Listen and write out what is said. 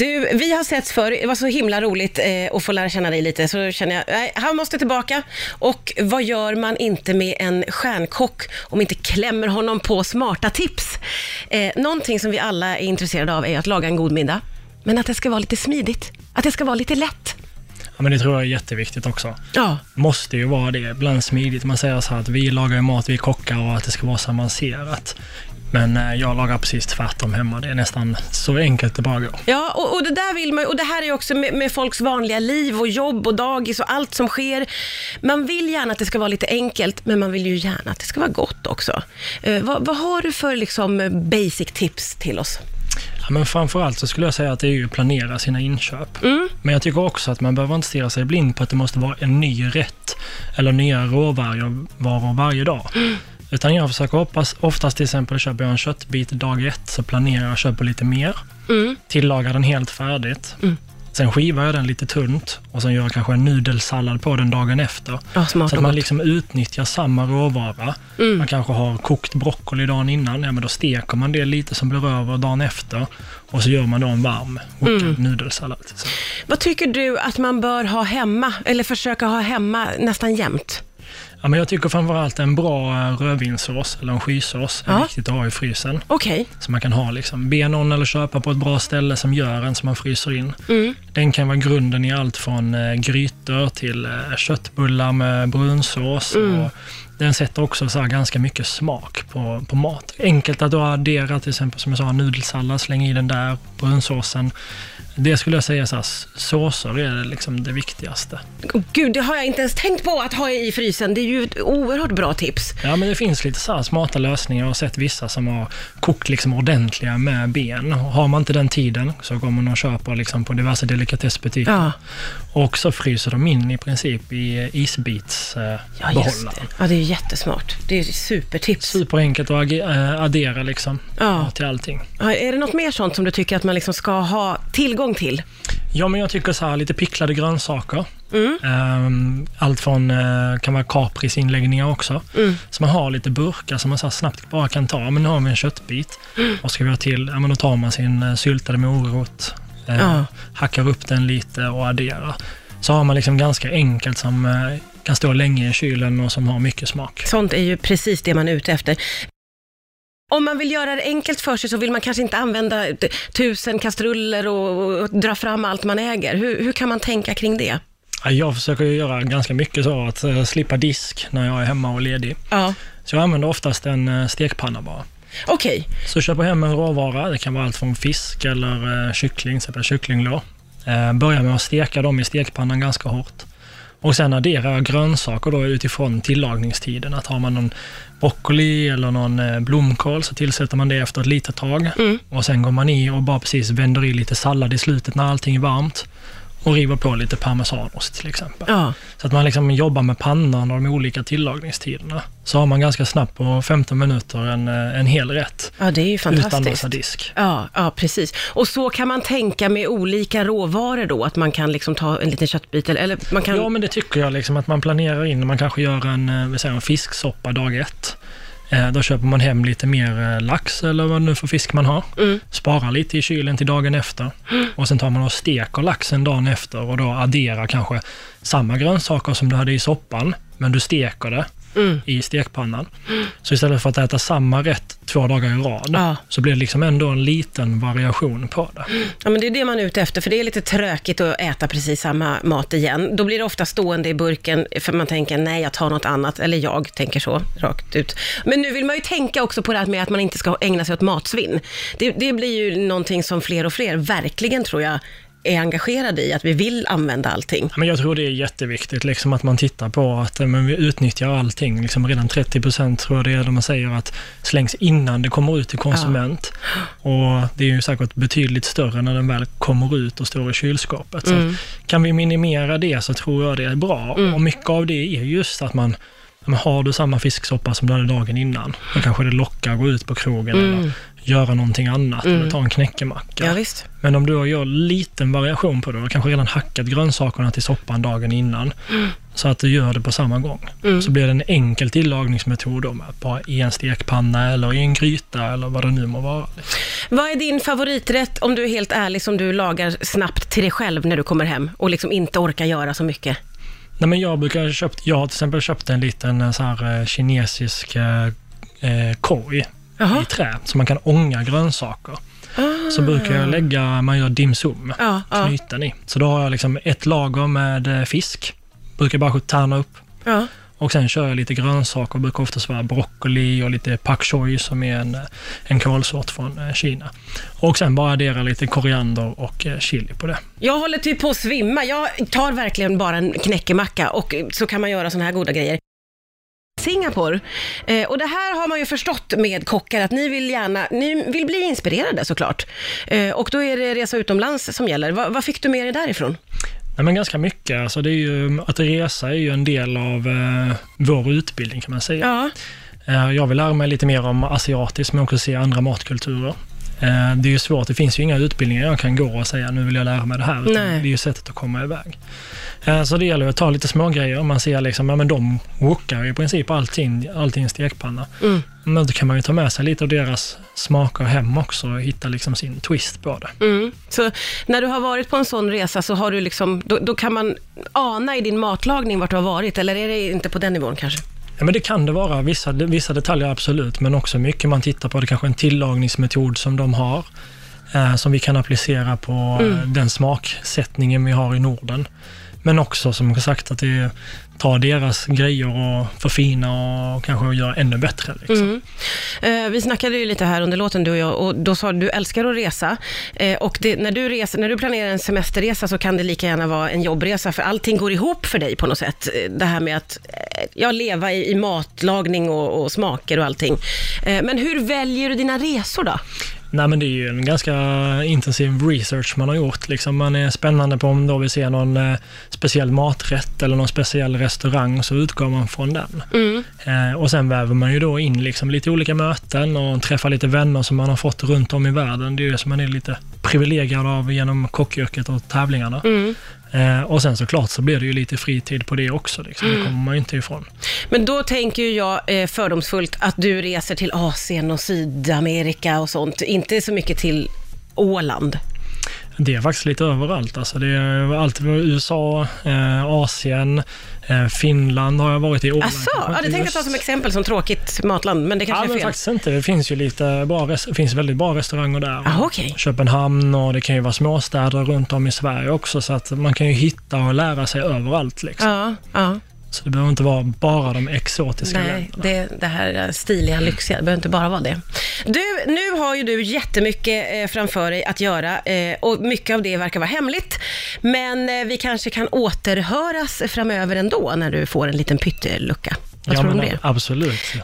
Du, vi har setts förr. Det var så himla roligt eh, att få lära känna dig lite. Så känner jag, nej, han måste tillbaka. Och vad gör man inte med en stjärnkock om inte klämmer honom på smarta tips? Eh, någonting som vi alla är intresserade av är att laga en god middag. Men att det ska vara lite smidigt. Att det ska vara lite lätt. Ja, men det tror jag är jätteviktigt också. Ja, Måste ju vara det, ibland smidigt. Man säger så här att vi lagar ju mat, vi kockar och att det ska vara så avancerat. Men eh, jag lagar precis tvärtom hemma. Det är nästan så enkelt det bara går. ja och, och det där vill man och det här är också med, med folks vanliga liv och jobb och dagis och allt som sker. Man vill gärna att det ska vara lite enkelt, men man vill ju gärna att det ska vara gott också. Eh, vad, vad har du för liksom, basic tips till oss? Ja, men framförallt så skulle jag säga att det är ju att planera sina inköp. Mm. Men jag tycker också att man behöver inte stirra sig blind på att det måste vara en ny rätt eller nya råvaror varor varje dag. Utan jag försöker hoppas, oftast till exempel köper jag en köttbit dag ett, så planerar jag att köpa lite mer. Mm. Tillagar den helt färdigt. Mm. Sen skivar jag den lite tunt och sen gör jag kanske en nudelsallad på den dagen efter. Ja, Så att man liksom utnyttjar samma råvara. Mm. Man kanske har kokt broccoli dagen innan, ja men då steker man det lite som blir över dagen efter. Och så gör man då en varm kokad Mm. nudelsallad. Så. Vad tycker du att man bör ha hemma, eller försöka ha hemma nästan jämt? Ja, men jag tycker framförallt en bra eh, rödvinssås eller en skysås är Ja. viktigt att ha i frysen. Okej. Så man kan ha liksom be någon eller köpa på ett bra ställe som gör en som man fryser in. Mm. Den kan vara grunden i allt från eh, grytor till eh, köttbullar med brunsås. Mm. Och den sätter också så ganska mycket smak på, på mat. Enkelt att addera till exempel som jag sa nudelsallad, släng i den där, brunsåsen. Det skulle jag säga så här, såser är liksom det viktigaste. Oh, Gud, det har jag inte ens tänkt på att ha i frysen. Det ju ett oerhört bra tips. Ja, men det finns lite så smarta lösningar. Jag har sett vissa som har kokt liksom ordentliga med ben. Har man inte den tiden så går man och köper liksom på diverse delikatessbutiker. Ja, Och så fryser de in i princip i isbitsbehållaren. ja just det. Ja, det är jättesmart. Det är ju supertips. Superenkelt att äh, addera liksom Ja. till allting. Ja, är det något mer sånt som du tycker att man liksom ska ha tillgång till? Ja, men jag tycker så här, lite picklade grönsaker. Mm. Ehm, Allt från, eh, kan vara kaprisinläggningar också. Mm. Så man har lite burkar som man så snabbt bara kan ta. Men nu har vi en köttbit. Mm. Vad ska vi ha till? Ja, men då tar man sin eh, syltade morot, Ja. hackar upp den lite och adderar. Så har man liksom ganska enkelt som kan stå länge i kylen och som har mycket smak. Sånt är ju precis det man är ute efter. Om man vill göra det enkelt för sig så vill man kanske inte använda tusen kastruller och, och dra fram allt man äger. Hur, hur kan man tänka kring det? Ja, Jag försöker göra ganska mycket så att eh, slippa disk när jag är hemma och ledig. Ja, Så jag använder oftast en eh, stekpanna bara. okej. Så köper hem en råvara. Det kan vara allt från fisk eller eh, kyckling, till exempel kycklinglår. Börjar med att steka dem i stekpannan ganska hårt. Och sen adderar jag grönsaker då utifrån tillagningstiden. Att har man någon broccoli eller någon eh, blomkål så tillsätter man det efter ett litet tag. Mm. Och sen går man i och bara precis vänder i lite sallad i slutet när allting är varmt. Och river på lite parmesanost till exempel. Ja, Så att man liksom jobbar med pannan och de olika tillagningstiderna. Så har man ganska snabbt på 15 minuter en, eh, en hel rätt. ja, det är ju Utan massa fantastiskt. disk. Ja, ja, precis. Och så kan man tänka med olika råvaror då, att man kan liksom ta en liten köttbit eller, man kan... Ja, men det tycker jag liksom att man planerar in. Man kanske gör en, eh, säger en fisksoppa dag ett. Eh, Då köper man hem lite mer eh, lax eller vad nu för fisk man har. Mm. Sparar lite i kylen till dagen efter. Och sen tar man och steker laxen dagen efter och då adderar kanske samma grönsaker som du hade i soppan, men du steker det Mm. i stekpannan. Så istället för att äta samma rätt två dagar i rad, Ja. så blir det liksom ändå en liten variation på det. Ja, men det är det man är ute efter, för det är lite trökigt att äta precis samma mat igen. Då blir det ofta stående i burken, för man tänker nej, jag tar något annat, eller jag tänker så, rakt ut. Men nu vill man ju tänka också på det här med att man inte ska ägna sig åt matsvinn. Det, det blir ju någonting som fler och fler verkligen, tror jag, är engagerade i, att vi vill använda allting. Men jag tror det är jätteviktigt liksom att man tittar på att eh, men vi utnyttjar allting. Liksom redan 30 procent tror jag det är de säger att slängs innan det kommer ut till konsument. Och det är ju säkert betydligt större när den väl kommer ut och står i kylskåpet. Mm. kan vi minimera det så tror jag det är bra. Och mycket av det är just att man men har du samma fisksoppa som du hade dagen innan, då kanske det lockar att gå ut på krogen eller göra någonting annat, eller ta en knäckemacka. Mm. Ja. Men om du gör liten variation på det, har kanske redan hackat grönsakerna till soppan dagen innan, Mm. så att du gör det på samma gång. Så blir det en enkel tillagningsmetod då, med bara i en stekpanna eller i en gryta eller vad det nu må vara. Vad är din favoriträtt, om du är helt ärlig, som du lagar snabbt till dig själv när du kommer hem och liksom inte orkar göra så mycket? Nej, men jag brukar köpt, jag har till exempel köpt en liten eh, så här, eh, kinesisk eh, eh, korg Jaha. i trä, så man kan ånga grönsaker. Så brukar jag lägga, man gör dim sum, ja. knyten i. Så då har jag liksom ett lager med fisk, brukar bara tärna upp. Ja. Och sen kör jag lite grönsaker, brukar oftast vara broccoli och lite pak choi som är en, en kålsort från eh, Kina. Och sen bara addera lite koriander och eh, chili på det. Jag håller typ på att svimma. Jag tar verkligen bara en knäckemacka och eh, så kan man göra såna här goda grejer. Singapore. Eh, och det här har man ju förstått med kockar, att ni vill gärna, ni vill bli inspirerade såklart. Eh, och då är det resa utomlands som gäller. Va, vad fick du med dig därifrån? Nej, men ganska mycket. Alltså det är ju, att resa är ju en del av eh, vår utbildning kan man säga. Ja, Eh, jag vill lära mig lite mer om asiatiskt, men också se andra matkulturer. Eh, det är ju svårt, det finns ju inga utbildningar jag kan gå och säga nu vill jag lära mig det här. Utan Nej. det är ju sättet att komma iväg. Eh, så det gäller att ta lite små grejer. Man ser liksom, ja men de wokar i princip allting, allting i stekpanna. Mm. Men då kan man ju ta med sig lite av deras smaker hem också och hitta liksom sin twist på det. Mm. Så när du har varit på en sån resa så har du liksom, då, då kan man ana i din matlagning vart du har varit, eller är det inte på den nivån kanske? Ja, men det kan det vara. Vissa, vissa detaljer absolut, men också mycket man tittar på. Det kanske är en tillagningsmetod som de har, eh, som vi kan applicera på eh, den smaksättningen vi har i Norden. Men också som sagt att det tar deras grejer och förfina och kanske göra ännu bättre. Liksom. Mm. Eh, vi snackade ju lite här under låten du och jag och då sa du du älskar att resa. Eh, och det, när, du reser, när du planerar en semesterresa så kan det lika gärna vara en jobbresa för allting går ihop för dig på något sätt. Eh, Det här med att eh, ja, leva i, i matlagning och, och smaker och allting. Eh, men hur väljer du dina resor då? Nej, men det är ju en ganska intensiv research man har gjort. Liksom man är spännande på om då vi ser någon eh, speciell maträtt eller någon speciell restaurang, så utgår man från den. Mm. Eh, och sen väver man ju då in liksom lite olika möten och träffar lite vänner som man har fått runt om i världen. Det är ju det som man är lite privilegierad av genom kockyrket och tävlingarna. Mm. Eh, och sen såklart så blir det ju lite fritid på det också. Liksom. Mm. Det kommer man ju inte ifrån. Men då tänker jag eh, fördomsfullt att du reser till Asien och Sydamerika och sånt, inte så mycket till Åland. Det är faktiskt lite överallt. Alltså det är allt USA, eh, Asien, eh, Finland har jag varit i. Åland Asså, ja, det tänkte jag ta som exempel som tråkigt matland, men det Ja, kanske men är fel. faktiskt inte. Det finns ju lite bra, finns väldigt bra restauranger där. Ah, okej. Köpenhamn och det kan ju vara småstäder runt om i Sverige också, så att man kan ju hitta och lära sig överallt. Liksom. Ja, ja. Så det behöver inte vara bara de exotiska Nej, länderna. det, det här stiliga, lyxiga, det behöver inte bara vara det. Du, nu har ju du jättemycket eh, framför dig att göra eh, och mycket av det verkar vara hemligt. Men eh, vi kanske kan återhöras framöver ändå när du får en liten pyttelucka. Vad ja, tror du om det? Absolut.